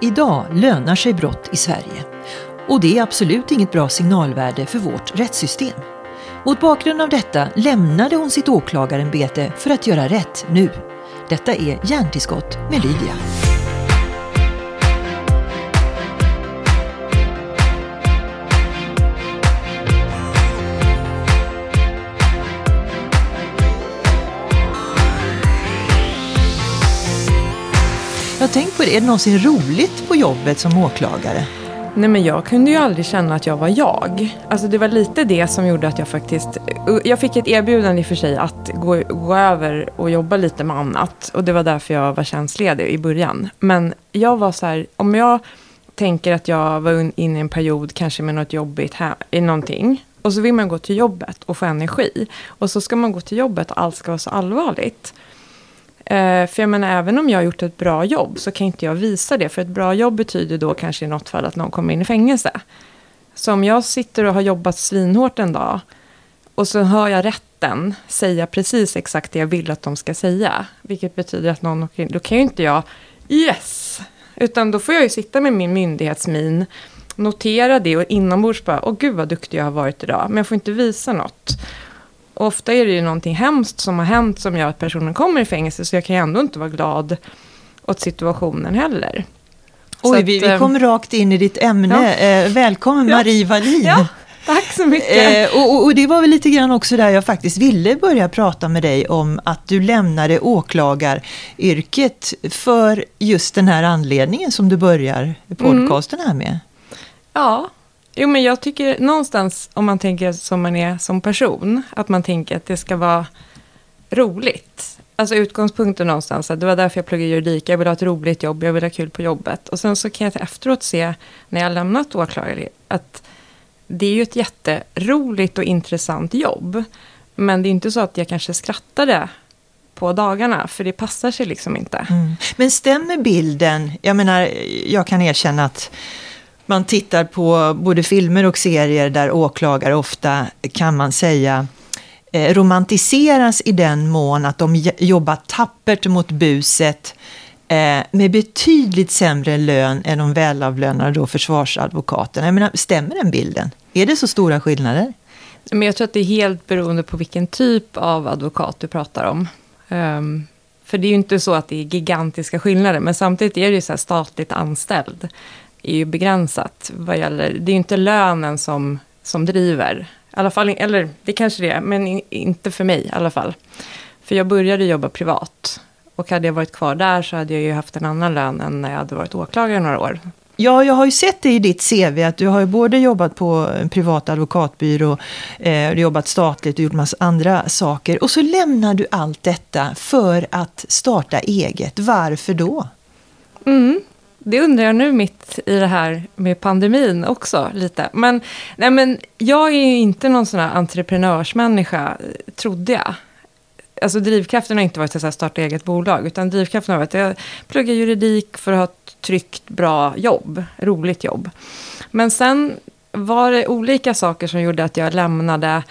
Idag lönar sig brott i Sverige. Och det är absolut inget bra signalvärde för vårt rättssystem. Mot bakgrund av detta lämnade hon sitt åklagarämbete för att göra rätt nu. Detta är Hjärntillskott med Lydia. Har tänkt på det, är det någonsin roligt på jobbet som åklagare? Nej men jag kunde ju aldrig känna att jag var jag. Alltså det var lite det som gjorde att jag faktiskt... Eh, jag fick ett erbjudande i och för sig att gå, gå över och jobba lite med annat. Och det var därför jag var tjänstledig i början. Men jag var så här, om jag tänker att jag var inne i en period kanske med något jobbigt här, i någonting. Och så vill man gå till jobbet och få energi. Och så ska man gå till jobbet och allt ska vara så allvarligt. Eh, för jag menar, även om jag har gjort ett bra jobb så kan inte jag visa det. För ett bra jobb betyder då kanske i något fall att någon kommer in i fängelse. Så om jag sitter och har jobbat svinhårt en dag och så hör jag rätten säga precis exakt det jag vill att de ska säga. Vilket betyder att någon åker in. Då kan ju inte jag yes. Utan då får jag ju sitta med min myndighetsmin. Notera det och inombords bara, åh gud vad duktig jag har varit idag. Men jag får inte visa något. Ofta är det ju någonting hemskt som har hänt som gör att personen kommer i fängelse. Så jag kan ju ändå inte vara glad åt situationen heller. Oj, att, vi, vi eh, kom rakt in i ditt ämne. Ja. Eh, välkommen ja. Marie Wallin. Ja. Tack så mycket. Eh, och, och, det var väl lite grann också där jag faktiskt ville börja prata med dig om att du lämnade åklagaryrket för just den här anledningen som du börjar podcasten här med. Ja, Jo, men jag tycker någonstans, om man tänker som man är som person, att man tänker att det ska vara roligt. Alltså utgångspunkten någonstans, att det var därför jag pluggade juridik, jag vill ha ett roligt jobb, jag vill ha kul på jobbet. Och sen så kan jag efteråt se, när jag lämnat åklagare, att det är ju ett jätteroligt och intressant jobb. Men det är inte så att jag kanske skrattade på dagarna, för det passar sig liksom inte. Mm. Men stämmer bilden, jag menar, jag kan erkänna att man tittar på både filmer och serier där åklagare ofta, kan man säga, eh, romantiseras i den mån att de jobbar tappert mot buset eh, med betydligt sämre lön än de välavlönade då försvarsadvokaterna. Jag menar, stämmer den bilden? Är det så stora skillnader? Men jag tror att det är helt beroende på vilken typ av advokat du pratar om. Um, för det är ju inte så att det är gigantiska skillnader, men samtidigt är det ju så här statligt anställd är ju begränsat vad gäller, det är ju inte lönen som, som driver. I fall, eller det kanske det är, men inte för mig i alla fall. För jag började jobba privat. Och hade jag varit kvar där så hade jag ju haft en annan lön än när jag hade varit åklagare några år. Ja, jag har ju sett det i ditt CV att du har ju både jobbat på en privat advokatbyrå, eh, jobbat statligt och gjort massa andra saker. Och så lämnar du allt detta för att starta eget. Varför då? Mm det undrar jag nu mitt i det här med pandemin också lite. Men, nej men jag är ju inte någon sån här entreprenörsmänniska, trodde jag. Alltså drivkraften har inte varit att starta eget bolag, utan drivkraften har varit att jag pluggar juridik för att ha ett tryggt, bra jobb, roligt jobb. Men sen var det olika saker som gjorde att jag lämnade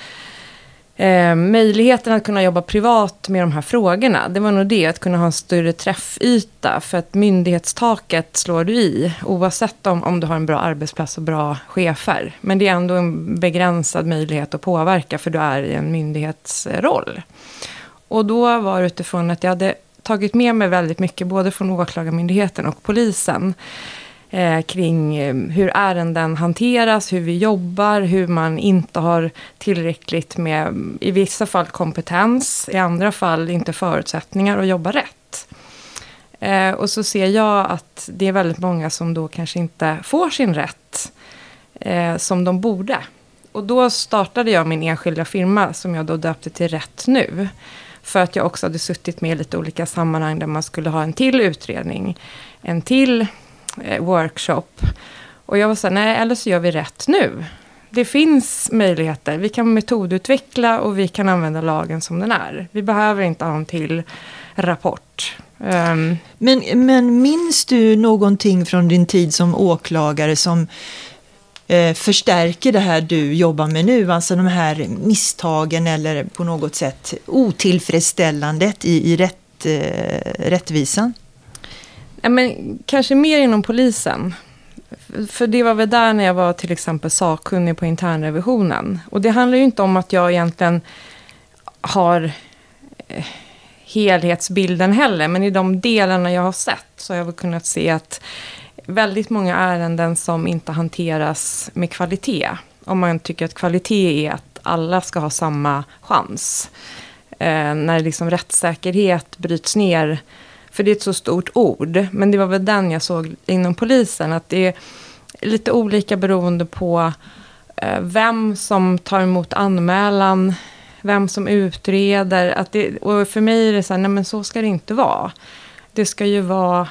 Eh, möjligheten att kunna jobba privat med de här frågorna, det var nog det, att kunna ha en större träffyta. För att myndighetstaket slår du i, oavsett om, om du har en bra arbetsplats och bra chefer. Men det är ändå en begränsad möjlighet att påverka, för du är i en myndighetsroll. Och då var det utifrån att jag hade tagit med mig väldigt mycket, både från Åklagarmyndigheten och polisen eh, kring eh, hur ärenden hanteras, hur vi jobbar, hur man inte har tillräckligt med, i vissa fall kompetens, i andra fall inte förutsättningar att jobba rätt. Eh, och så ser jag att det är väldigt många som då kanske inte får sin rätt eh, som de borde. Och då startade jag min enskilda firma som jag då döpte till Rätt Nu. För att jag också hade suttit med i lite olika sammanhang där man skulle ha en till utredning. En till Eh, workshop. Och jag var så här, nej, eller så gör vi rätt nu. Det finns möjligheter. Vi kan metodutveckla och vi kan använda lagen som den är. Vi behöver inte ha en till rapport. Um, men, men minns du någonting från din tid som åklagare som eh, förstärker det här du jobbar med nu? Alltså de här misstagen eller på något sätt otillfredsställandet i, i rätt, eh, rättvisan? Ja, men, kanske mer inom polisen. För det var väl där när jag var till exempel sakkunnig på internrevisionen. Och det handlar ju inte om att jag egentligen har eh, helhetsbilden heller. Men i de delarna jag har sett så har jag väl kunnat se att väldigt många ärenden som inte hanteras med kvalitet. Om man tycker att kvalitet är att alla ska ha samma chans. Eh, när liksom rättssäkerhet bryts ner, för det är ett så stort ord. Men det var väl den jag såg inom polisen, att det är lite olika beroende på eh, vem som tar emot anmälan, vem som utreder. Att det, och för mig är det så här, nej men så ska det inte vara. Det ska ju vara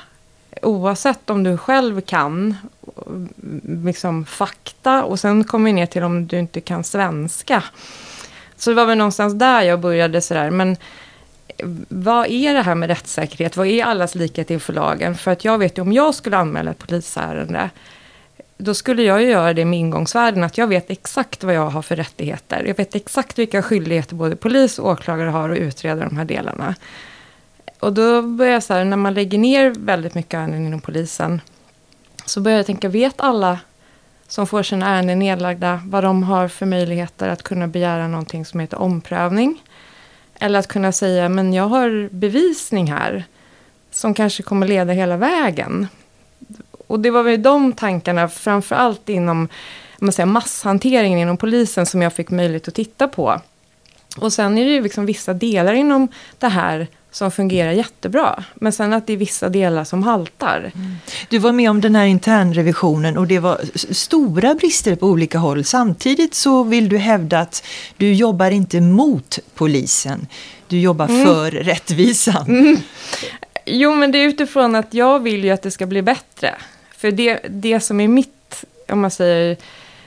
oavsett om du själv kan liksom fakta och sen kommer vi ner till om du inte kan svenska. Så det var väl någonstans där jag började sådär, men vad är det här med rättssäkerhet? Vad är allas likhet inför lagen? För att jag vet ju om jag skulle anmäla ett polisärende, då skulle jag ju göra det med ingångsvärden, att jag vet exakt vad jag har för rättigheter. Jag vet exakt vilka skyldigheter både polis och åklagare har att utreda de här delarna. Och då börjar jag så här, när man lägger ner väldigt mycket ärenden inom polisen, så börjar jag tänka, vet alla som får sina ärenden nedlagda vad de har för möjligheter att kunna begära någonting som heter omprövning? Eller att kunna säga, men jag har bevisning här som kanske kommer leda hela vägen. Och det var väl de tankarna, framför allt inom man säger, masshanteringen inom polisen, som jag fick möjlighet att titta på. Och sen är det ju liksom vissa delar inom det här som fungerar jättebra. Men sen att det är vissa delar som haltar. Mm. Du var med om den här internrevisionen och det var stora brister på olika håll. Samtidigt så vill du hävda att du jobbar inte mot polisen. Du jobbar mm. för rättvisan. Mm. Jo, men det är utifrån att jag vill ju att det ska bli bättre. För det, det som är mitt, om man säger,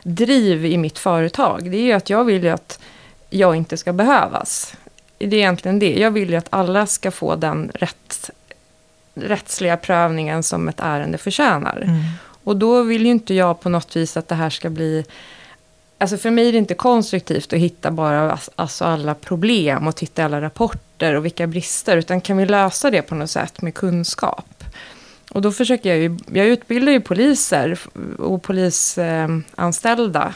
driv i mitt företag, det är ju att jag vill ju att jag inte ska behövas det är egentligen det. Jag vill ju att alla ska få den rätt, rättsliga prövningen som ett ärende förtjänar. Mm. Och då vill ju inte jag på något vis att det här ska bli... Alltså för mig är det inte konstruktivt att hitta bara alltså alla problem och titta alla rapporter och vilka brister, utan kan vi lösa det på något sätt med kunskap? Och då försöker jag ju, jag utbildar ju poliser och polisanställda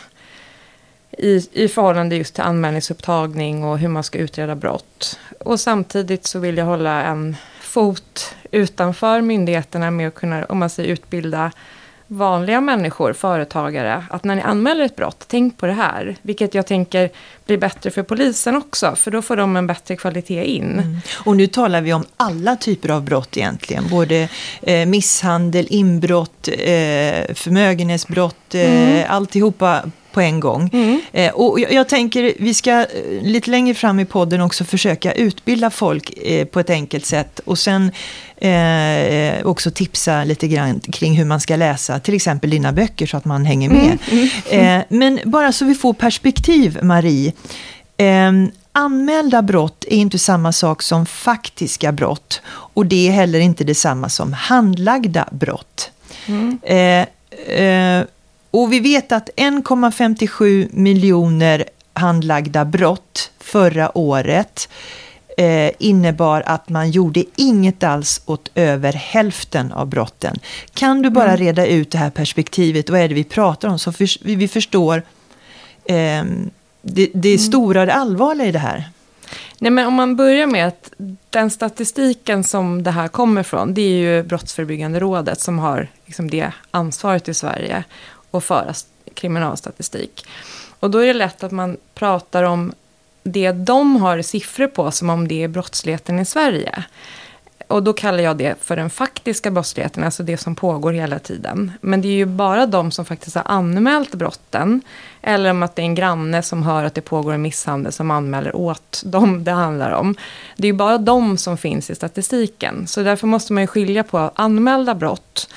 i, i förhållande just till anmälningsupptagning och hur man ska utreda brott. Och samtidigt så vill jag hålla en fot utanför myndigheterna med att kunna, om man säger utbilda vanliga människor, företagare, att när ni anmäler ett brott, tänk på det här. Vilket jag tänker blir bättre för polisen också, för då får de en bättre kvalitet in. Mm. Och nu talar vi om alla typer av brott egentligen, både eh, misshandel, inbrott, eh, förmögenhetsbrott, eh, mm. alltihopa på en gång. Mm. Eh, och jag, jag, tänker, vi ska eh, lite längre fram i podden också försöka utbilda folk eh, på ett enkelt sätt. Och sen eh, också tipsa lite grann kring hur man ska läsa till exempel dina böcker så att man hänger med. Mm. Mm. Eh, men bara så vi får perspektiv, Marie. Ehm, anmälda brott är inte samma sak som faktiska brott. Och det är heller inte detsamma som handlagda brott. Mm. Eh, eh, och vi vet att 1,57 miljoner handlagda brott förra året eh, innebar att man gjorde inget alls åt över hälften av brotten. Kan du bara mm. reda ut det här perspektivet? Vad är det vi pratar om? Så för, vi förstår eh, det, det mm. stora och det allvarliga i det här. Nej, men om man börjar med att den statistiken som det här kommer från, det är ju Brottsförebyggande rådet som har liksom det ansvaret i Sverige och föra kriminalstatistik. Och då är det lätt att man pratar om det de har siffror på som om det är brottsligheten i Sverige. Och då kallar jag det för den faktiska brottsligheten, alltså det som pågår hela tiden. Men det är ju bara de som faktiskt har anmält brotten, eller om att det är en granne som hör att det pågår en misshandel som anmäler åt dem det handlar om. Det är ju bara de som finns i statistiken. Så därför måste man ju skilja på anmälda brott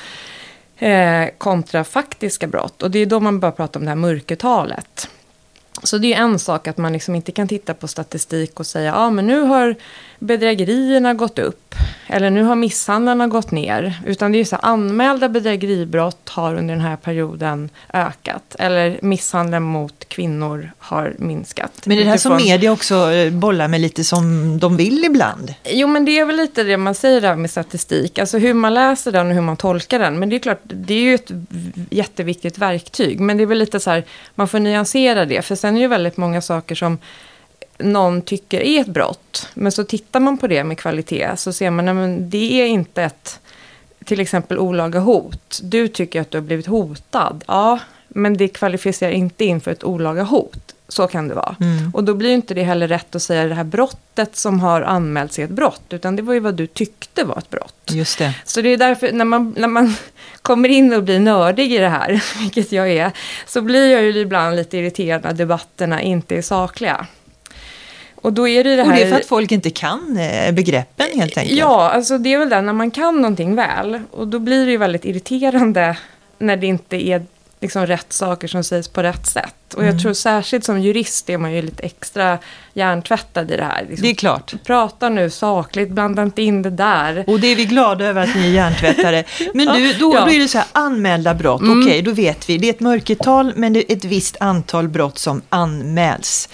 eh, kontra faktiska brott. Och det är då man börjar prata om det här mörkertalet. Så det är en sak att man liksom inte kan titta på statistik och säga ja men nu har bedrägerierna gått upp. eller nu har misshandlarna gått ner. Utan det är så här, anmälda bedrägeribrott har under den här perioden ökat. Eller misshandeln mot kvinnor har minskat. Men det är det här som Utifrån- media också eh, bollar med lite som de vill ibland. Jo, men det är väl lite det man säger där med statistik. Alltså hur man läser den och hur man tolkar den. Men det är klart, det är ju ett jätteviktigt verktyg. Men det är väl lite så här, man får nyansera det. För sen är det ju väldigt många saker som någon tycker är ett brott. Men så tittar man på det med kvalitet så ser man att det är inte ett, till exempel olaga hot. Du tycker att du har blivit hotad. Ja, men det kvalificerar inte in för ett olaga hot. Så kan det vara. Mm. Och då blir inte det heller rätt att säga det här brottet som har anmälts är ett brott. Utan det var ju vad du tyckte var ett brott. Just det. Så det är därför när man, när man kommer in och blir nördig i det här, vilket jag är, så blir jag ju ibland lite irriterad när debatterna inte är sakliga. Och då är det det här... Och det är för att folk inte kan eh, begreppen helt enkelt. Ja, alltså det är väl det när man kan någonting väl. Och då blir det ju väldigt irriterande när det inte är liksom rätt saker som sägs på rätt sätt. Och Mm. jag tror särskilt som jurist är man ju lite extra hjärntvättad i det här. Liksom, Det är klart. Prata nu sakligt, blanda inte in det där. Och det är vi glada över att ni är hjärntvättare. Men du, då, Ja. Mm. då är det så här, anmälda brott. Okej, då vet vi. Det är ett mörkertal, men det är ett visst antal brott som anmäls.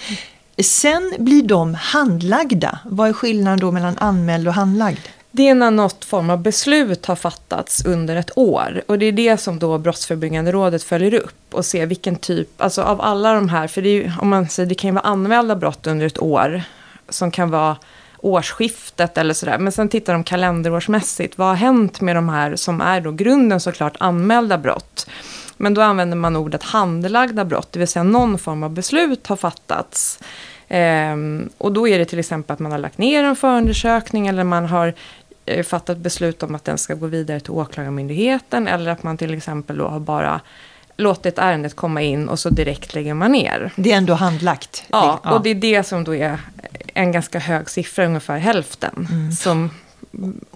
Sen blir de handlagda. Vad är skillnaden då mellan anmäld och handlagd? Det är när något form av beslut har fattats under ett år. Och det är det som då Brottsförebyggande rådet följer upp och ser vilken typ, alltså av alla de här, för det, är ju, om man säger, det kan ju vara anmälda brott under ett år som kan vara årsskiftet eller sådär. Men sen tittar de kalenderårsmässigt. Vad har hänt med de här som är då grunden såklart anmälda brott. Men då använder man ordet handlagda brott, det vill säga någon form av beslut har fattats. Ehm, och då är det till exempel att man har lagt ner en förundersökning eller man har eh, fattat beslut om att den ska gå vidare till åklagarmyndigheten eller att man till exempel då har bara låtit ärendet komma in och så direkt lägger man ner. Det är ändå handlagt. Ja, och det är det som då är en ganska hög siffra, ungefär hälften, som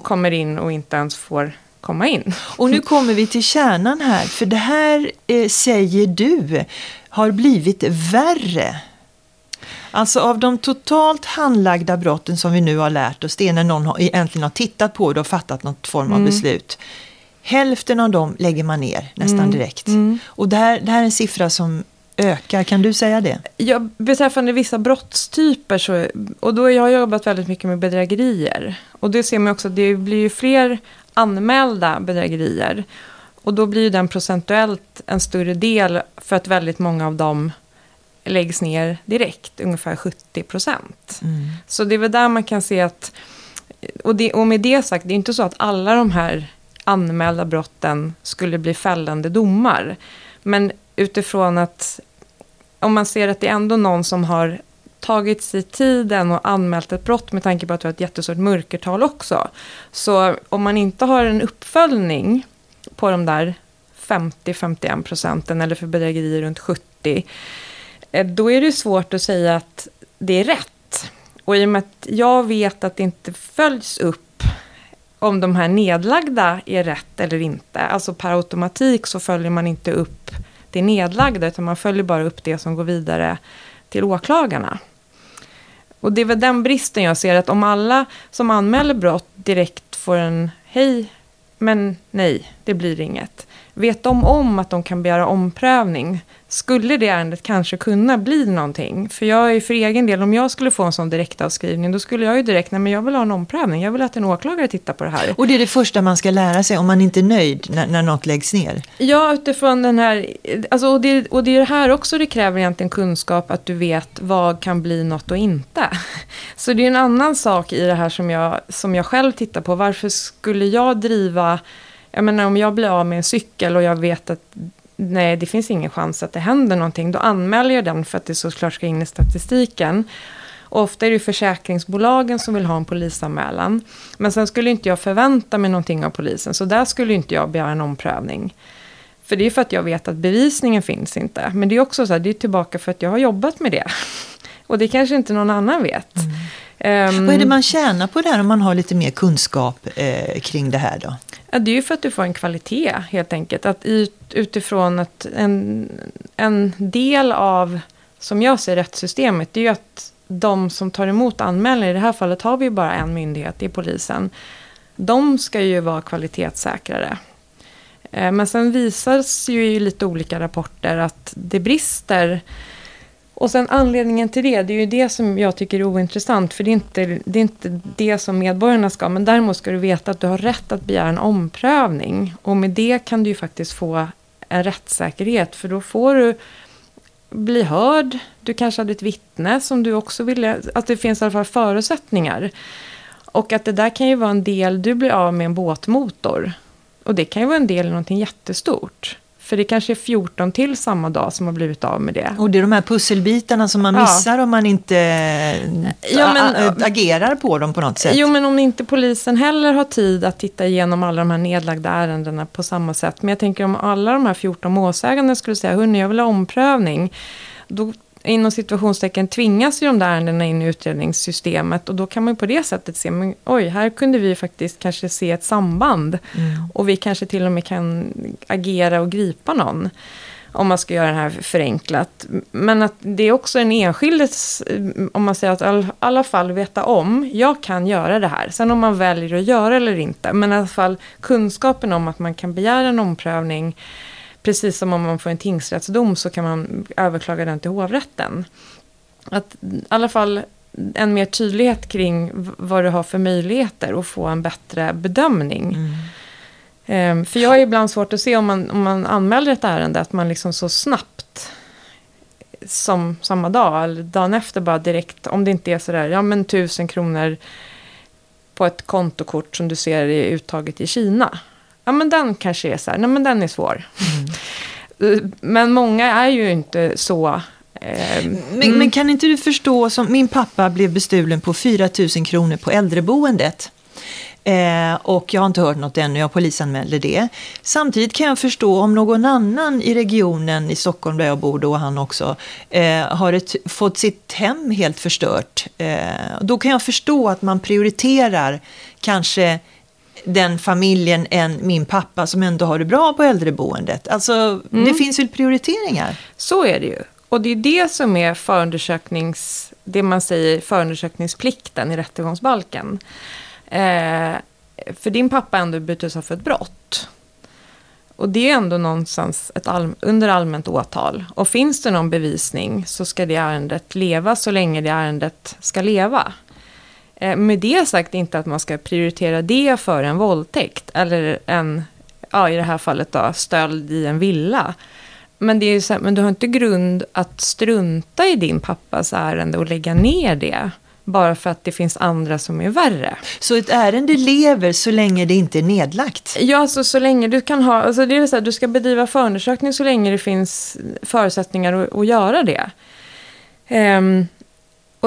kommer in och inte ens får komma in. Och nu kommer vi till kärnan här, för det här eh, säger du har blivit värre. Alltså av de totalt handlagda brotten som vi nu har lärt oss, det är när någon har, egentligen har tittat på det och fattat något form av beslut. Hälften av dem lägger man ner nästan direkt. Och det här, det här är en siffra som ökar, kan du säga det? Ja, beträffande vissa brottstyper, så, och då har jag jobbat väldigt mycket med bedrägerier. Och det ser man också, det blir ju fler anmälda bedrägerier. Och då blir ju den procentuellt en större del för att väldigt många av dem läggs ner direkt, ungefär 70 procent. Så det är väl där man kan se att, och, det, och med det sagt, det är inte så att alla de här anmälda brotten skulle bli fällande domar. Men utifrån att om man ser att det är ändå någon som har tagit sig tiden och anmält ett brott med tanke på att vi har ett jättestort mörkertal också. Så om man inte har en uppföljning på de där 50-51 procenten eller för bedrägerier runt 70 eh, då är det svårt att säga att det är rätt. Och i och med att jag vet att det inte följs upp om de här nedlagda är rätt eller inte. Alltså per automatik så följer man inte upp det nedlagda utan man följer bara upp det som går vidare till åklagarna. Och det är väl den bristen jag ser att om alla som anmäler brott direkt får en hej men nej, det blir inget. Vet de om att de kan begära omprövning? Skulle det ärendet kanske kunna bli någonting? För jag är för egen del, om jag skulle få en sån direktavskrivning, då skulle jag ju direkt, nej men jag vill ha en omprövning. Jag vill att en åklagare tittar på det här. Och det är det första man ska lära sig om man inte är nöjd när, när något läggs ner. Ja, utifrån den här, alltså, och, det, och det är det här också det kräver egentligen kunskap, att du vet vad kan bli något och inte. Så det är en annan sak i det här som jag, som jag själv tittar på. Varför skulle jag driva, jag menar om jag blir av med en cykel och jag vet att nej, det finns ingen chans att det händer någonting, då anmäler jag den för att det såklart ska in i statistiken. Och ofta är det försäkringsbolagen som vill ha en polisanmälan. Men sen skulle inte jag förvänta mig någonting av polisen, så där skulle inte jag begära en omprövning. För det är för att jag vet att bevisningen finns inte. Men det är också så här, det är tillbaka för att jag har jobbat med det. Och det kanske inte någon annan vet. Ehm, Vad är det man tjänar på det här om man har lite mer kunskap eh, kring det här då? Ja, det är ju för att du får en kvalitet helt enkelt. Att ut, utifrån att en, en del av, som jag ser rättssystemet, det är ju att de som tar emot anmälningar, i det här fallet har vi ju bara en myndighet, det är polisen. De ska ju vara kvalitetssäkrare. Eh, men sen visas ju i lite olika rapporter att det brister. Och sen anledningen till det, det är ju det som jag tycker är ointressant. För det är inte det, är inte det som medborgarna ska. Men däremot ska du veta att du har rätt att begära en omprövning. Och med det kan du ju faktiskt få en rättssäkerhet. För då får du bli hörd. Du kanske hade ett vittne som du också ville. Att det finns i alla fall förutsättningar. Och att det där kan ju vara en del, du blir av med en båtmotor. Och det kan ju vara en del i någonting jättestort. För det kanske är 14 till samma dag som har blivit av med det. Och det är de här pusselbitarna som man missar ja. om man inte ja, men, agerar på dem på något sätt. Jo, men om inte polisen heller har tid att titta igenom alla de här nedlagda ärendena på samma sätt. Men jag tänker om alla de här 14 målsägande skulle säga, hörni, jag vill ha omprövning. Då inom situationstecken tvingas ju de där ärendena in i utredningssystemet och då kan man på det sättet se, men, oj, här kunde vi faktiskt kanske se ett samband. Mm. Och vi kanske till och med kan agera och gripa någon. Om man ska göra det här förenklat. Men att det är också en enskildes, om man säger att i alla fall veta om, jag kan göra det här. Sen om man väljer att göra eller inte. Men i alla fall kunskapen om att man kan begära en omprövning Precis som om man får en tingsrättsdom så kan man överklaga den till hovrätten. Att i alla fall en mer tydlighet kring vad du har för möjligheter och få en bättre bedömning. Mm. Um, för jag är ibland svårt att se om man, om man anmäler ett ärende att man liksom så snabbt som samma dag eller dagen efter bara direkt, om det inte är sådär, ja men tusen kronor på ett kontokort som du ser är uttaget i Kina ja men den kanske är så här, nej men den är svår. Mm. Men många är ju inte så eh, men, mm. men, kan inte du förstå, som min pappa blev bestulen på 4 000 kronor på äldreboendet. Eh, och jag har inte hört något ännu, jag polisanmälde det. Samtidigt kan jag förstå om någon annan i regionen i Stockholm där jag bor då, han också, eh, har ett, fått sitt hem helt förstört. Eh, då kan jag förstå att man prioriterar kanske den familjen än min pappa som ändå har det bra på äldreboendet. Alltså, mm. det finns väl prioriteringar? Så är det ju. Och det är det som är förundersöknings, det man säger förundersökningsplikten i rättegångsbalken. Eh, för din pappa ändå blivit för ett brott. Och det är ändå någonstans ett all, under allmänt åtal. Och finns det någon bevisning så ska det ärendet leva så länge det ärendet ska leva. Eh, med det sagt inte att man ska prioritera det för en våldtäkt. Eller en, ja i det här fallet då, stöld i en villa. Men, det är så här, men du har inte grund att strunta i din pappas ärende och lägga ner det. Bara för att det finns andra som är värre. Så ett ärende lever så länge det inte är nedlagt? Ja, alltså så länge du kan ha, alltså det är så här, du ska bedriva förundersökning så länge det finns förutsättningar att, att göra det. Um,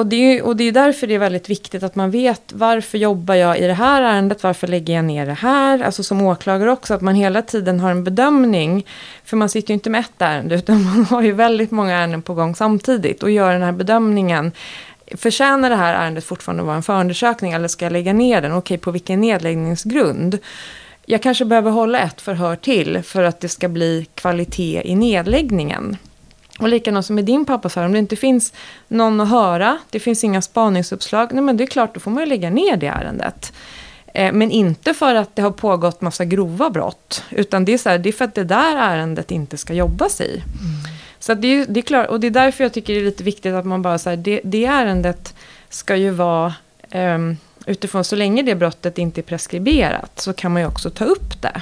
och det, är, och det är därför det är väldigt viktigt att man vet varför jobbar jag i det här ärendet, varför lägger jag ner det här, alltså som åklagare också, att man hela tiden har en bedömning. För man sitter ju inte med ett ärende, utan man har ju väldigt många ärenden på gång samtidigt och gör den här bedömningen. Förtjänar det här ärendet fortfarande att vara en förundersökning eller ska jag lägga ner den? Okej, på vilken nedläggningsgrund? Jag kanske behöver hålla ett förhör till för att det ska bli kvalitet i nedläggningen. Och likadant som med din pappa, så här, om det inte finns någon att höra, det finns inga spaningsuppslag, nej men det är klart, då får man ju lägga ner det ärendet. Eh, men inte för att det har pågått massa grova brott, utan det är, så här, det är för att det där ärendet inte ska jobbas i. Mm. Så det, är, det är klart, och det är därför jag tycker det är lite viktigt att man bara säger det, det ärendet ska ju vara eh, utifrån så länge det brottet inte är preskriberat så kan man ju också ta upp det.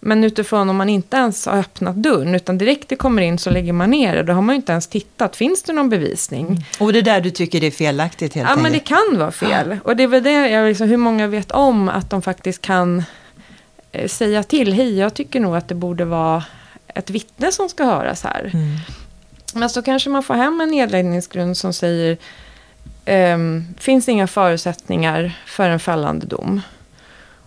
Men utifrån om man inte ens har öppnat dörren, utan direkt det kommer in så lägger man ner det. Då har man ju inte ens tittat, finns det någon bevisning? Mm. Och det är där du tycker det är felaktigt helt Ja, enkelt. men det kan vara fel. Och det är väl det, jag liksom, hur många vet om att de faktiskt kan eh, säga till, hej, jag tycker nog att det borde vara ett vittne som ska höras här. Mm. Men så kanske man får hem en nedläggningsgrund som säger, um, finns inga förutsättningar för en fällande dom.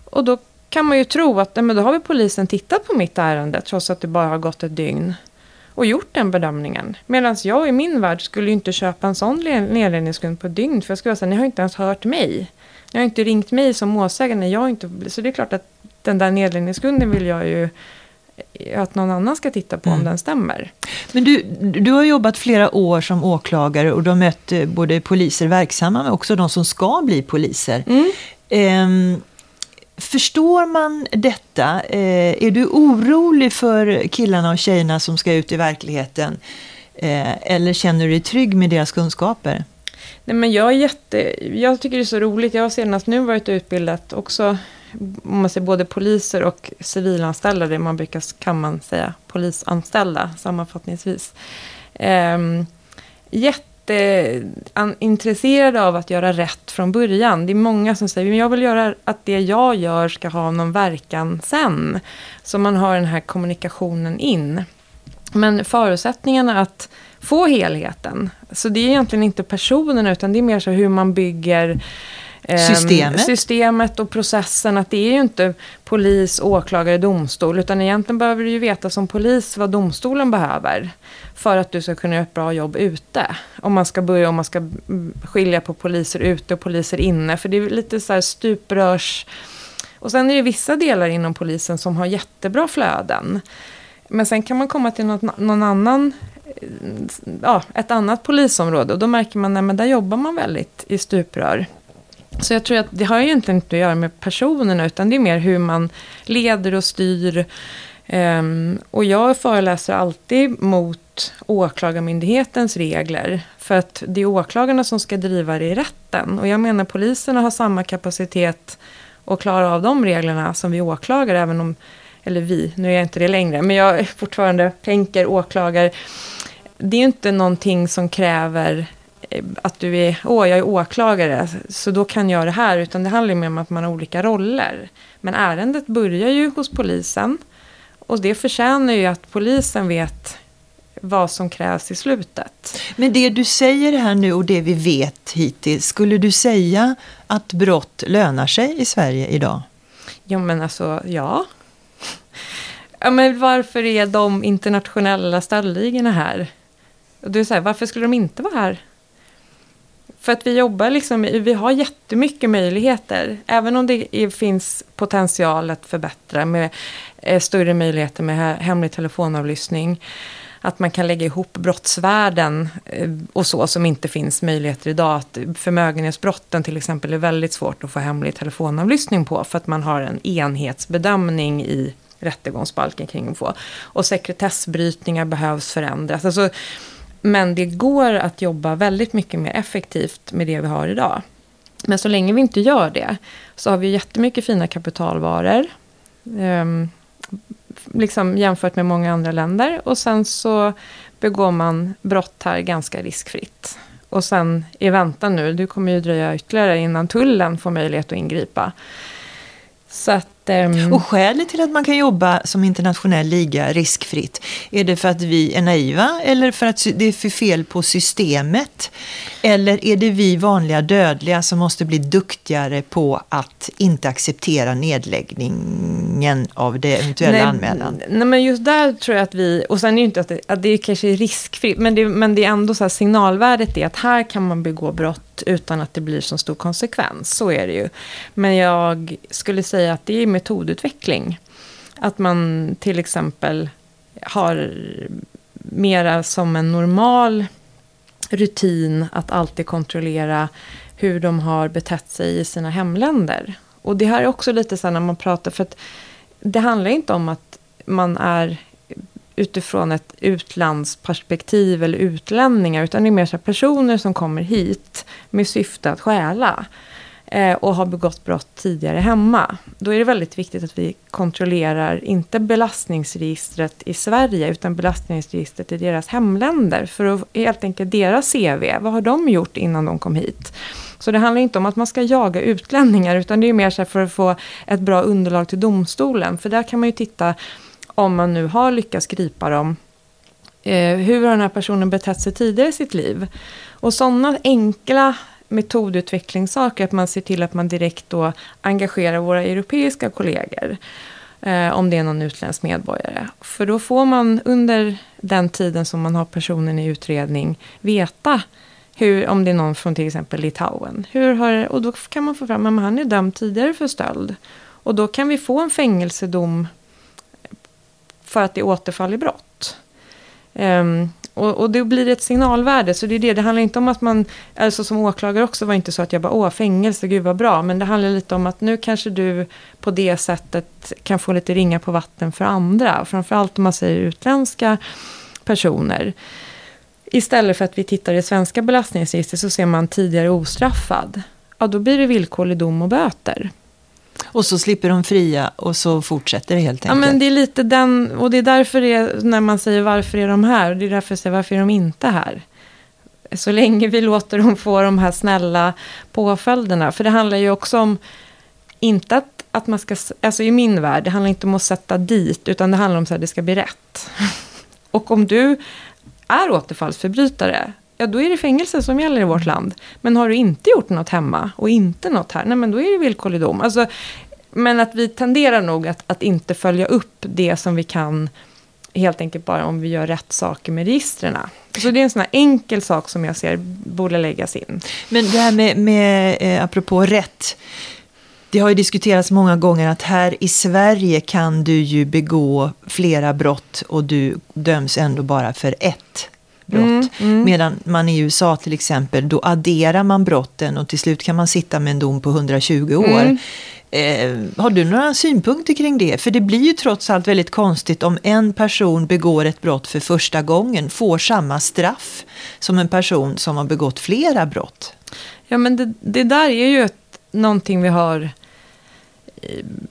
Och då kan man ju tro att men då har vi polisen tittat på mitt ärende trots att det bara har gått ett dygn och gjort den bedömningen. Medan jag i min värld skulle ju inte köpa en sån nedläggningsgrund på ett dygn. För jag skulle säga, ni har inte ens hört mig. Ni har inte ringt mig som målsägande. Jag inte, så det är klart att den där nedläggningsgrunden vill jag ju att någon annan ska titta på mm. om den stämmer. Men du, du har jobbat flera år som åklagare och du har mött eh, både poliser verksamma men också de som ska bli poliser. Mm. Um, Förstår man detta? Eh, är du orolig för killarna och tjejerna som ska ut i verkligheten? Eh, eller känner du dig trygg med deras kunskaper? Nej, men jag, är jätte, jag tycker det är så roligt. Jag har senast nu varit utbildat också, om man säger både poliser och civilanställda. Det man brukar, kan man säga, polisanställda sammanfattningsvis. Eh, jätteintresserade av att göra rätt från början. Det är många som säger, att jag vill göra att det jag gör ska ha någon verkan sen. Så man har den här kommunikationen in. Men förutsättningarna att få helheten, så det är egentligen inte personerna, utan det är mer så hur man bygger Systemet. systemet och processen. Att det är ju inte polis, åklagare, domstol. Utan egentligen behöver du ju veta som polis vad domstolen behöver. För att du ska kunna göra ett bra jobb ute. Om man ska börja, om man ska skilja på poliser ute och poliser inne. För det är lite så här stuprörs... Och sen är det vissa delar inom polisen som har jättebra flöden. Men sen kan man komma till något, någon annan, ja, ett annat polisområde och då märker man att där jobbar man väldigt i stuprör. Så jag tror att det har egentligen inte att göra med personerna utan det är mer hur man leder och styr. Um, och jag föreläser alltid mot åklagarmyndighetens regler. För att det är åklagarna som ska driva det i rätten. Och jag menar poliserna har samma kapacitet att klara av de reglerna som vi åklagare. Även om eller vi, nu är jag inte det längre, men jag fortfarande tänker åklagare. Det är ju inte någonting som kräver att du är, åh jag är åklagare, så då kan jag det här, utan det handlar mer om att man har olika roller. Men ärendet börjar ju hos polisen och det förtjänar ju att polisen vet vad som krävs i slutet. Men det du säger här nu och det vi vet hittills, skulle du säga att brott lönar sig i Sverige idag? Ja men alltså, ja. Ja, men varför är de internationella stöldligorna här? Och du säger, varför skulle de inte vara här? För att vi jobbar liksom, vi har jättemycket möjligheter. Även om det finns potential att förbättra med eh, större möjligheter med hemlig telefonavlyssning. Att man kan lägga ihop brottsvärden eh, och så som inte finns möjligheter idag. Att förmögenhetsbrotten till exempel är väldigt svårt att få hemlig telefonavlyssning på. För att man har en enhetsbedömning i rättegångsbalken kring att få. Och sekretessbrytningar behövs förändras. Alltså, men det går att jobba väldigt mycket mer effektivt med det vi har idag. Men så länge vi inte gör det så har vi jättemycket fina kapitalvaror. Um, liksom jämfört med många andra länder. Och sen så begår man brott här ganska riskfritt. Och sen i väntan nu, det kommer ju dröja ytterligare innan tullen får möjlighet att ingripa. Så att Um... Och skälet till att man kan jobba som internationell liga riskfritt, är det för att vi är naiva eller för att det är för fel på systemet? Eller är det vi vanliga dödliga som måste bli duktigare på att inte acceptera nedläggningen av det eventuella nej, anmälan? Nej, men just där tror jag att vi, och sen är det ju inte att det, att det kanske är riskfritt, men det, men det är ändå så här signalvärdet är att här kan man begå brott utan att det blir så stor konsekvens. Så är det ju. Men jag skulle säga att det är metodutveckling. Att man till exempel har mera som en normal rutin att alltid kontrollera hur de har betett sig i sina hemländer. Och det här är också lite så när man pratar, för att det handlar inte om att man är utifrån ett utlandsperspektiv eller utlänningar, utan det är mer så personer som kommer hit med syfte att stjäla Eh, och har begått brott tidigare hemma. Då är det väldigt viktigt att vi kontrollerar, inte belastningsregistret i Sverige, utan belastningsregistret i deras hemländer. För att helt enkelt deras CV, vad har de gjort innan de kom hit? Så det handlar inte om att man ska jaga utlänningar, utan det är mer så för att få ett bra underlag till domstolen. För där kan man ju titta, om man nu har lyckats gripa dem, eh, hur har den här personen betett sig tidigare i sitt liv? Och sådana enkla metodutvecklingssaker, att man ser till att man direkt då engagerar våra europeiska kollegor. Eh, om det är någon utländsk medborgare. För då får man under den tiden som man har personen i utredning veta hur, om det är någon från till exempel Litauen. Hur har, och då kan man få fram att han är dömd tidigare för stöld. Och då kan vi få en fängelsedom för att det är återfall i brott. Um, och, och det blir ett signalvärde, så det är det. Det handlar inte om att man, alltså som åklagare också var det inte så att jag bara, åh fängelse, gud vad bra. Men det handlar lite om att nu kanske du på det sättet kan få lite ringa på vatten för andra. Framförallt om man säger utländska personer. Istället för att vi tittar i svenska belastningsregister så ser man tidigare ostraffad. Ja, då blir det villkorlig dom och böter. Och så slipper de fria och så fortsätter det helt enkelt. Ja, men det är lite den, och det är därför det är, när man säger varför är de här, det är därför jag säger varför är de inte här. Så länge vi låter dem få de här snälla påföljderna. För det handlar ju också om, inte att, att man ska, alltså i min värld, det handlar inte om att sätta dit, utan det handlar om att det ska bli rätt. Och om du är återfallsförbrytare, ja då är det fängelse som gäller i vårt land. Men har du inte gjort något hemma och inte något här, nej men då är det villkorlig dom. Alltså, men att vi tenderar nog att, att inte följa upp det som vi kan helt enkelt bara om vi gör rätt saker med registren. Så det är en sån här enkel sak som jag ser borde läggas in. Men det här med, med eh, apropå rätt. Det har ju diskuterats många gånger att här i Sverige kan du ju begå flera brott och du döms ändå bara för ett brott. Mm, mm. Medan man i USA till exempel, då adderar man brotten och till slut kan man sitta med en dom på 120 år. Mm. Eh, har du några synpunkter kring det? För det blir ju trots allt väldigt konstigt om en person begår ett brott för första gången, får samma straff som en person som har begått flera brott. Ja men det, det där är ju ett, någonting vi har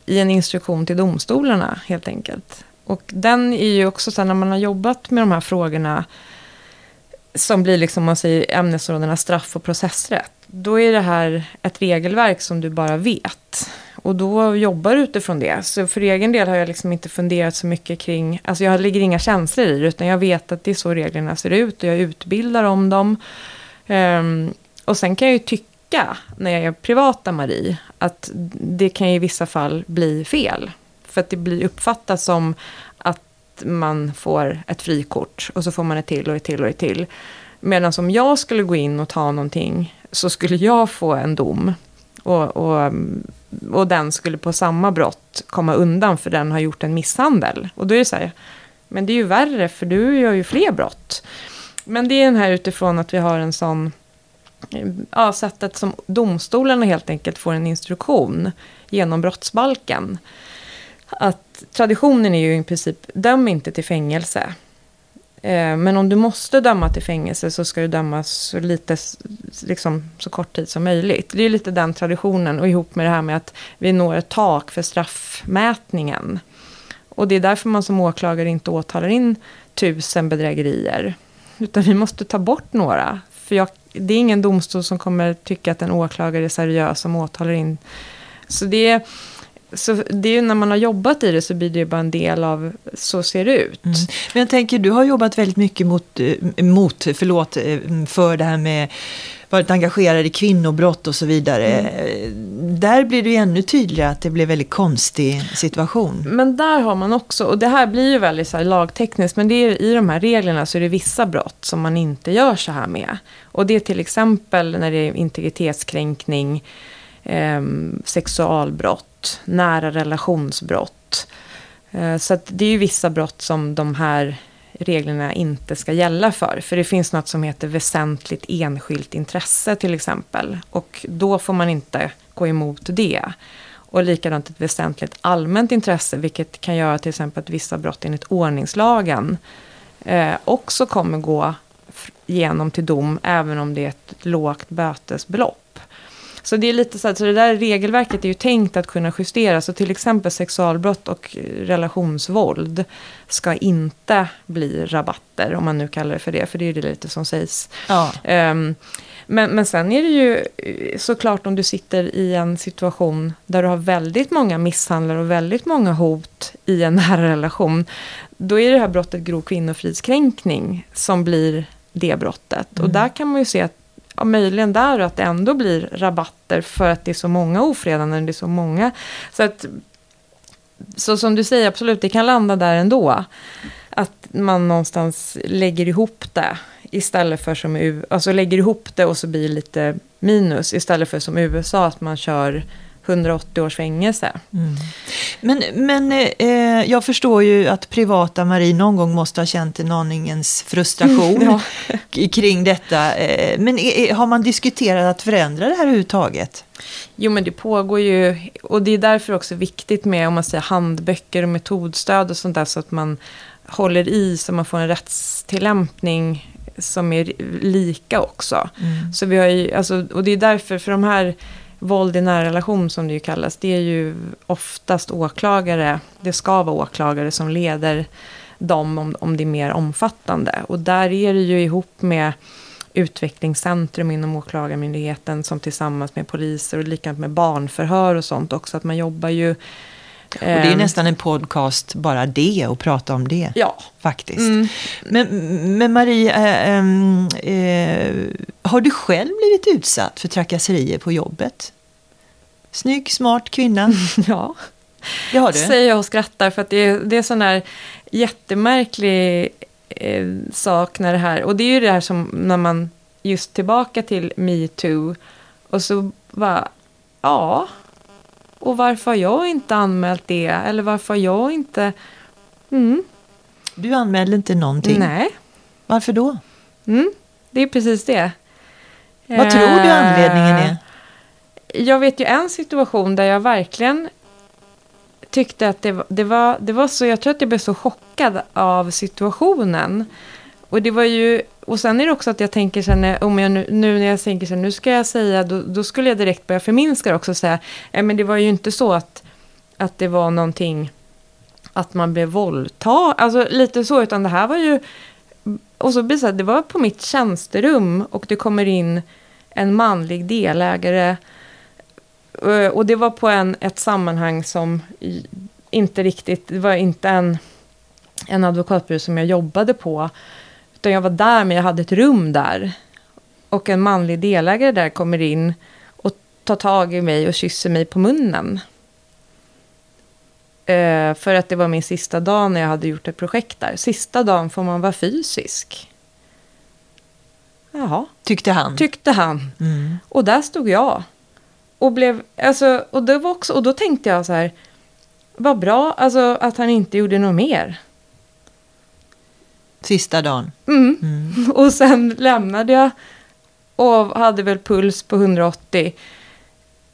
i en instruktion till domstolarna helt enkelt. Och den är ju också så här, när man har jobbat med de här frågorna som blir liksom, man säger ämnesområdena straff och processrätt. Då är det här ett regelverk som du bara vet. Och då jobbar du utifrån det. Så för egen del har jag liksom inte funderat så mycket kring, alltså jag lägger inga känslor i det, utan jag vet att det är så reglerna ser ut och jag utbildar om dem. Um, och sen kan jag ju tycka, när jag är privata Marie, att det kan i vissa fall bli fel. För att det blir uppfattat som att man får ett frikort och så får man ett till och ett till och ett till. Medan om jag skulle gå in och ta någonting så skulle jag få en dom. Och, och, och den skulle på samma brott komma undan för den har gjort en misshandel. Och då är det så här, men det är ju värre för du gör ju fler brott. Men det är den här utifrån att vi har en sån, ja, sättet som domstolarna helt enkelt får en instruktion genom brottsbalken. Att traditionen är ju i princip, döm inte till fängelse. Eh, men om du måste döma till fängelse så ska du dömas så, lite, liksom, så kort tid som möjligt. Det är lite den traditionen och ihop med det här med att vi når ett tak för straffmätningen. Och det är därför man som åklagare inte åtalar in tusen bedrägerier. Utan vi måste ta bort några. För jag, det är ingen domstol som kommer tycka att en åklagare är seriös som åtalar in. Så det är så det är ju när man har jobbat i det så blir det bara en del av så ser det ut. Mm. Men jag tänker, du har jobbat väldigt mycket mot, eh, mot förlåt, eh, för det här med varit engagerad i kvinnobrott och så vidare. Mm. Där blir det ju ännu tydligare att det blir en väldigt konstig situation. Men där har man också, och det här blir ju väldigt så lagtekniskt, men det är, i de här reglerna så är det vissa brott som man inte gör så här med. Och det är till exempel när det är integritetskränkning, eh, sexualbrott, nära relationsbrott. Eh, så det är ju vissa brott som de här reglerna inte ska gälla för. För det finns något som heter väsentligt enskilt intresse till exempel. Och då får man inte gå emot det. Och likadant ett väsentligt allmänt intresse, vilket kan göra till exempel att vissa brott enligt ordningslagen eh, också kommer gå igenom till dom, även om det är ett lågt bötesbelopp. Så det är lite så att så det där regelverket är ju tänkt att kunna justeras. Så till exempel sexualbrott och relationsvåld ska inte bli rabatter, om man nu kallar det för det. För det är det lite som sägs. Ja. Um, men, men sen är det ju eh, såklart om du sitter i en situation där du har väldigt många misshandlar och väldigt många hot i en nära relation. Då är det här brottet grov kvinnofridskränkning som blir det brottet. Mm. Och där kan man ju se att ja, möjligen där och att det ändå blir rabatter för att det är så många ofredanden, det är så många. Så att, så som du säger, absolut, det kan landa där ändå. Att man någonstans lägger ihop det istället för som alltså lägger ihop det och så blir det lite minus istället för som USA att man kör 180 års fängelse. Mm. Men, men eh, jag förstår ju att privata Marie någon gång måste ha känt en aningens frustration Ja. kring detta. Eh, men är, har man diskuterat att förändra det här överhuvudtaget? Jo, men det pågår ju, och det är därför också viktigt med om man säger handböcker och metodstöd och sånt där, så att man håller i så man får en rättstillämpning som är lika också. Mm. Så vi har ju, alltså, och det är därför, för de här våld i nära relation som det ju kallas, det är ju oftast åklagare, det ska vara åklagare som leder dem om, om det är mer omfattande. Och där är det ju ihop med utvecklingscentrum inom åklagarmyndigheten som tillsammans med poliser och likadant med barnförhör och sånt också, att man jobbar ju... Och det är ehm, nästan en podcast bara det och prata om det. Ja. Faktiskt. Mm. Men, men Marie, ehm, eh, har du själv blivit utsatt för trakasserier på jobbet? Snygg, smart kvinna. ja. Det har du? Säger jag och skrattar för att det är, det är sån här jättemärklig eh, sak när det här, och det är ju det här som när man just tillbaka till metoo och så bara, ja, och varför har jag inte anmält det? Eller varför har jag inte, mm, Du anmälde inte någonting. nej, Varför då? mm, det är precis det. Vad tror du anledningen är? Eh, Jag vet ju en situation där jag verkligen tyckte att det, var- det, var, det var så, jag tror att jag blev så chockad av situationen. Och det var ju, och sen är det också att jag tänker sen, om jag nu, nu när jag tänker sen, nu ska jag säga, då, då skulle jag direkt börja förminska det också och säga, nej men det var ju inte så att, att det var någonting, att man blev våldtagen, alltså lite så, utan det här var ju, och så blir det så här, det var på mitt tjänsterum och det kommer in en manlig delägare eh, och det var på en, ett sammanhang som inte riktigt, det var inte en, en advokatbyrå som jag jobbade på. Utan jag var där, men jag hade ett rum där. Och en manlig delägare där kommer in och tar tag i mig och kysser mig på munnen. Eh, för att det var min sista dag när jag hade gjort ett projekt där. Sista dagen får man vara fysisk. Jaha, Tyckte han. tyckte han. Mm. Och där stod jag. Och, blev, alltså, och, det var också, och då tänkte jag så här, vad bra alltså, att han inte gjorde något mer. Sista dagen. Mm. Mm. Och sen lämnade jag och hade väl puls på 180.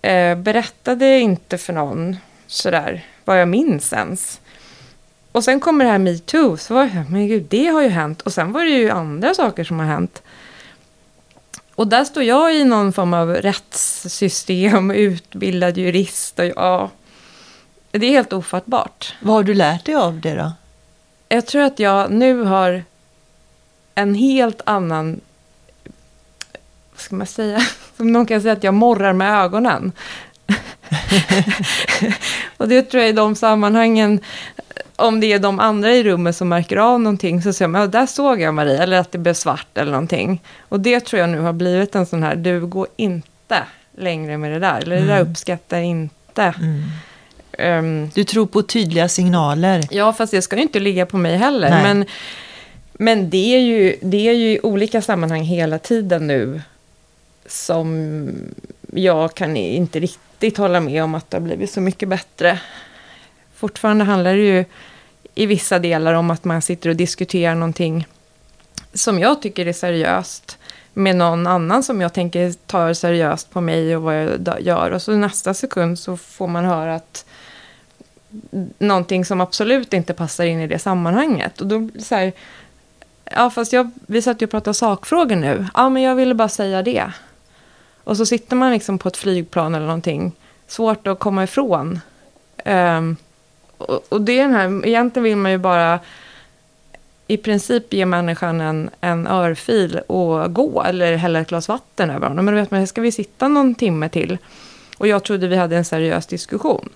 Eh, berättade inte för någon sådär vad jag minns ens. Och sen kommer det här metoo, så var jag, men gud, det har ju hänt. Och sen var det ju andra saker som har hänt. Och där står jag i någon form av rättssystem, utbildad jurist och ja, det är helt ofattbart. Vad har du lärt dig av det då? Jag tror att jag nu har en helt annan, vad ska man säga, som någon kan säga att jag morrar med ögonen. och det tror jag i de sammanhangen, om det är de andra i rummet som märker av någonting, så säger man, ja, där såg jag Marie, eller att det blev svart eller någonting. Och det tror jag nu har blivit en sån här, du går inte längre med det där, eller det där Mm. uppskattar inte. Mm. Ehm, Du tror på tydliga signaler. Ja, fast det ska ju inte ligga på mig heller. Nej. Men, men det, är ju, det är ju i olika sammanhang hela tiden nu som jag kan inte riktigt hålla med om att det har blivit så mycket bättre. Fortfarande handlar det ju i vissa delar om att man sitter och diskuterar någonting som jag tycker är seriöst med någon annan som jag tänker tar seriöst på mig och vad jag gör. Och så nästa sekund så får man höra att någonting som absolut inte passar in i det sammanhanget. Och då så här, ja fast jag, vi satt ju och pratade sakfrågor nu. Ja men jag ville bara säga det. Och så sitter man liksom på ett flygplan eller någonting. Svårt att komma ifrån. Um, och, och det är den här, egentligen vill man ju bara i princip ge människan en, en örfil och gå. Eller hälla ett glas vatten över honom. Men då vet man, ska vi sitta någon timme till? Och jag trodde vi hade en seriös diskussion.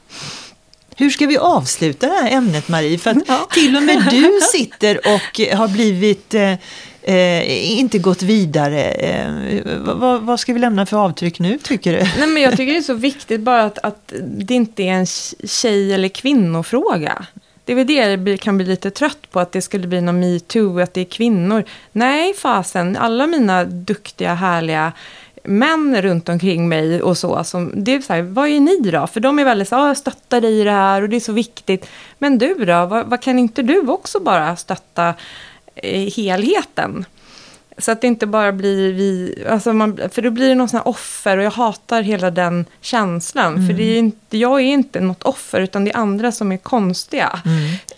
Hur ska vi avsluta det här ämnet Marie? För att Ja. till och med du sitter och har blivit, eh, eh, inte gått vidare. Eh, vad, vad ska vi lämna för avtryck nu tycker du? Nej, men jag tycker det är så viktigt bara att, att det inte är en tjej eller kvinnofråga. Det är väl det jag kan bli lite trött på, att det skulle bli någon metoo, att det är kvinnor. Nej, fasen, alla mina duktiga, härliga män runt omkring mig och så. Som, det är så här, vad är ni då? För de är väldigt så här, jag stöttar dig i det här och det är så viktigt. Men du då, vad, vad kan inte du också bara stötta eh, helheten? Så att det inte bara blir vi, alltså man, för då blir det någon sån här offer och jag hatar hela den känslan. Mm. För det är inte, jag är inte något offer utan det är andra som är konstiga.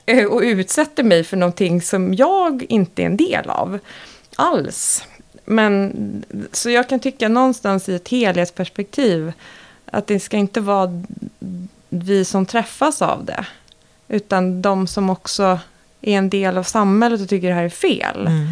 Mm. Och utsätter mig för någonting som jag inte är en del av. Alls. Men så jag kan tycka någonstans i ett helhetsperspektiv att det ska inte vara vi som träffas av det. Utan de som också är en del av samhället och tycker det här är fel. Mm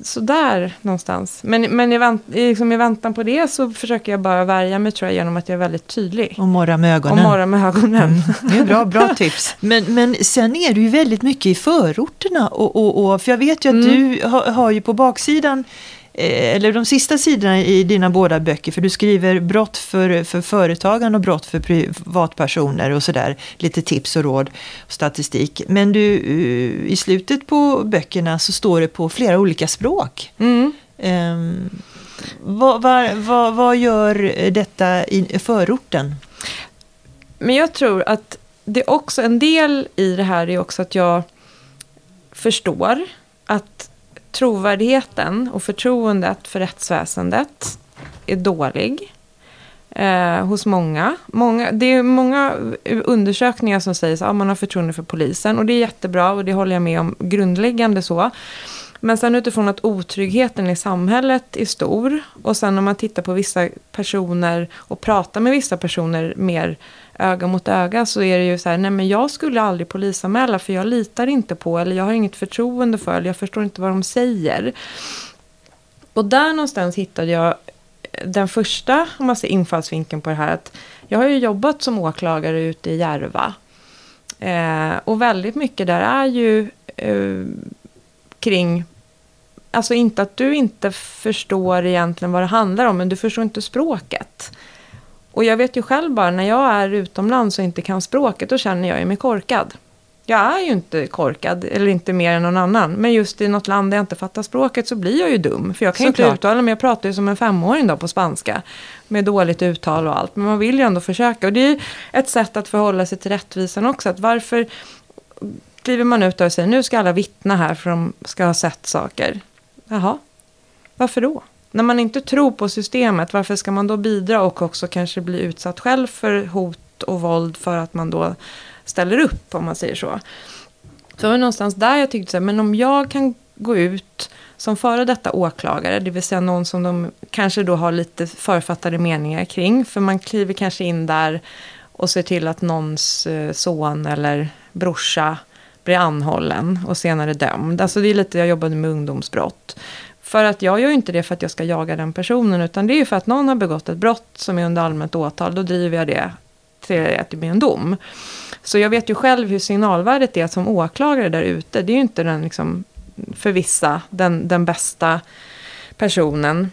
så där någonstans. Men, men i, vänt, liksom i väntan på det så försöker jag bara värja mig tror jag genom att jag är väldigt tydlig. Och morra med ögonen. Och morra med ögonen. Mm. Det är bra, bra tips. Men, men sen är du ju väldigt mycket i förorterna. Och, och, och för jag vet ju att mm. du har, har ju på baksidan eller de sista sidorna i dina båda böcker, för du skriver brott för, för företagen och brott för privatpersoner och sådär, lite tips och råd och statistik. Men du, eh, i slutet på böckerna så står det på flera olika språk. Mm. Um, vad, vad, vad, vad gör detta i förorten? Men jag tror att det är också en del i det här är också att jag förstår att trovärdigheten och förtroendet för rättsväsendet är dålig eh, hos många. många. Det är många undersökningar som säger att ah, man har förtroende för polisen och det är jättebra och det håller jag med om grundläggande så. Men sen utifrån att otryggheten i samhället är stor och sen om man tittar på vissa personer och pratar med vissa personer mer öga mot öga så är det ju så här, nej men jag skulle aldrig polisanmäla för jag litar inte på eller jag har inget förtroende för eller jag förstår inte vad de säger. Och där någonstans hittade jag den första, om man ser infallsvinkeln på det här, att jag har ju jobbat som åklagare ute i Järva. Eh, och väldigt mycket där är ju eh, kring Alltså inte att du inte förstår egentligen vad det handlar om, men du förstår inte språket. Och jag vet ju själv bara när jag är utomlands och inte kan språket, då känner jag mig korkad. Jag är ju inte korkad, eller inte mer än någon annan. Men just i något land där jag inte fattar språket så blir jag ju dum. För jag kan Såklart. inte uttala mig, jag pratar ju som en femåring då på spanska. Med dåligt uttal och allt. Men man vill ju ändå försöka. Och det är ju ett sätt att förhålla sig till rättvisan också. Att varför kliver man ut och säger nu ska alla vittna här för de ska ha sett saker. Jaha, varför då? När man inte tror på systemet, varför ska man då bidra och också kanske bli utsatt själv för hot och våld för att man då ställer upp, om man säger så. Så det var någonstans där jag tyckte så här, men om jag kan gå ut som före detta åklagare, det vill säga någon som de kanske då har lite författade meningar kring, för man kliver kanske in där och ser till att någons eh, son eller brorsa blir anhållen och senare dömd. Alltså det är lite, jag jobbade med ungdomsbrott. För att jag gör inte det för att jag ska jaga den personen, utan det är ju för att någon har begått ett brott som är under allmänt åtal, då driver jag det till att det blir en dom. Så jag vet ju själv hur signalvärdet är som åklagare där ute. Det är ju inte den, liksom, för vissa, den, den bästa personen.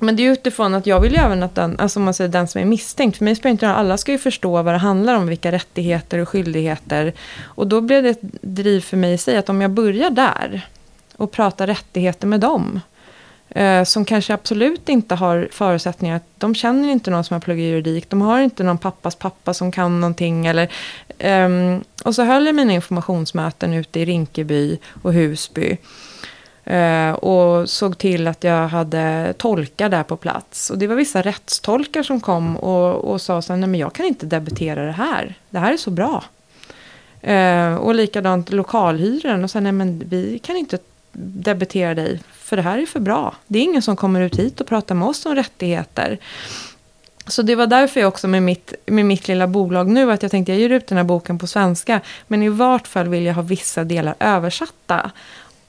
Men det är utifrån att jag vill ju även att den, alltså man säger den som är misstänkt, för mig spelar inte alla ska ju förstå vad det handlar om, vilka rättigheter och skyldigheter. Och då blev det ett driv för mig i sig, att om jag börjar där, och prata rättigheter med dem. Eh, som kanske absolut inte har förutsättningar. De känner inte någon som har pluggat juridik. De har inte någon pappas pappa som kan någonting. Eller, eh, och så höll jag mina informationsmöten ute i Rinkeby och Husby. Eh, och såg till att jag hade tolkar där på plats. Och det var vissa rättstolkar som kom och, och sa så här, nej men jag kan inte debitera det här. Det här är så bra. Eh, och likadant lokalhyren. Och sa, nej men vi kan inte debitera dig, för det här är för bra. Det är ingen som kommer ut hit och pratar med oss om rättigheter. Så det var därför jag också med mitt, med mitt lilla bolag nu, att jag tänkte jag ger ut den här boken på svenska, men i vart fall vill jag ha vissa delar översatta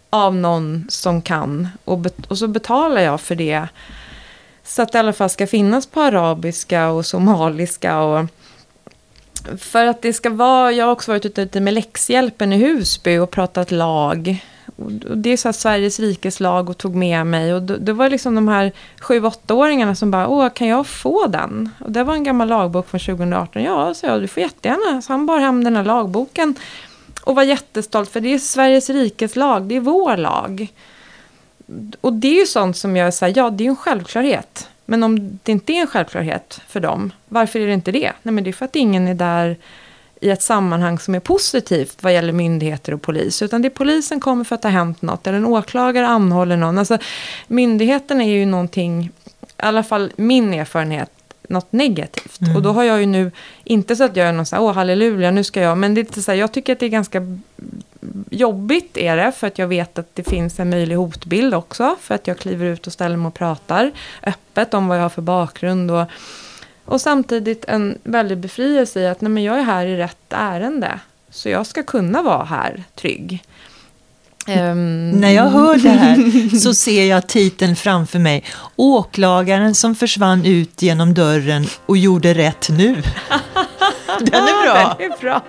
av någon som kan. Och, och så betalar jag för det. Så att det i alla fall ska finnas på arabiska och somaliska och för att det ska vara, jag har också varit ute med läxhjälpen i Husby och pratat lag och det är så här Sveriges rikes lag och tog med mig. Och det var liksom de här sju åttaåringarna som bara, åh, kan jag få den? Och det var en gammal lagbok från 2018. Ja, så jag, du får jättegärna. Så han bar hem den här lagboken. Och var jättestolt, för det är Sveriges rikes lag, det är vår lag. Och det är ju sånt som jag säger, ja, det är ju en självklarhet. Men om det inte är en självklarhet för dem, varför är det inte det? Nej, men det är för att ingen är där i ett sammanhang som är positivt vad gäller myndigheter och polis. Utan det är polisen kommer för att det har hänt något. Eller en åklagare anhåller någon. Alltså, myndigheten är ju någonting, i alla fall min erfarenhet, något negativt. Mm. Och då har jag ju nu, inte så att jag är någon så här, åh halleluja, nu ska jag, men det är lite så här, jag tycker att det är ganska jobbigt är det, för att jag vet att det finns en möjlig hotbild också, för att jag kliver ut och ställer mig och pratar öppet om vad jag har för bakgrund och och samtidigt en väldig befrielse i att nej, men jag är här i rätt ärende. Så jag ska kunna vara här trygg. Um... När jag hör det här så ser jag titeln framför mig. Åklagaren som försvann ut genom dörren och gjorde rätt nu. Den är bra. Den är bra.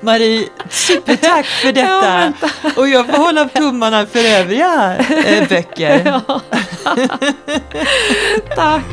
Marie, supertack för detta. Ja, och jag får hålla tummarna för övriga äh, böcker. Ja. Tack.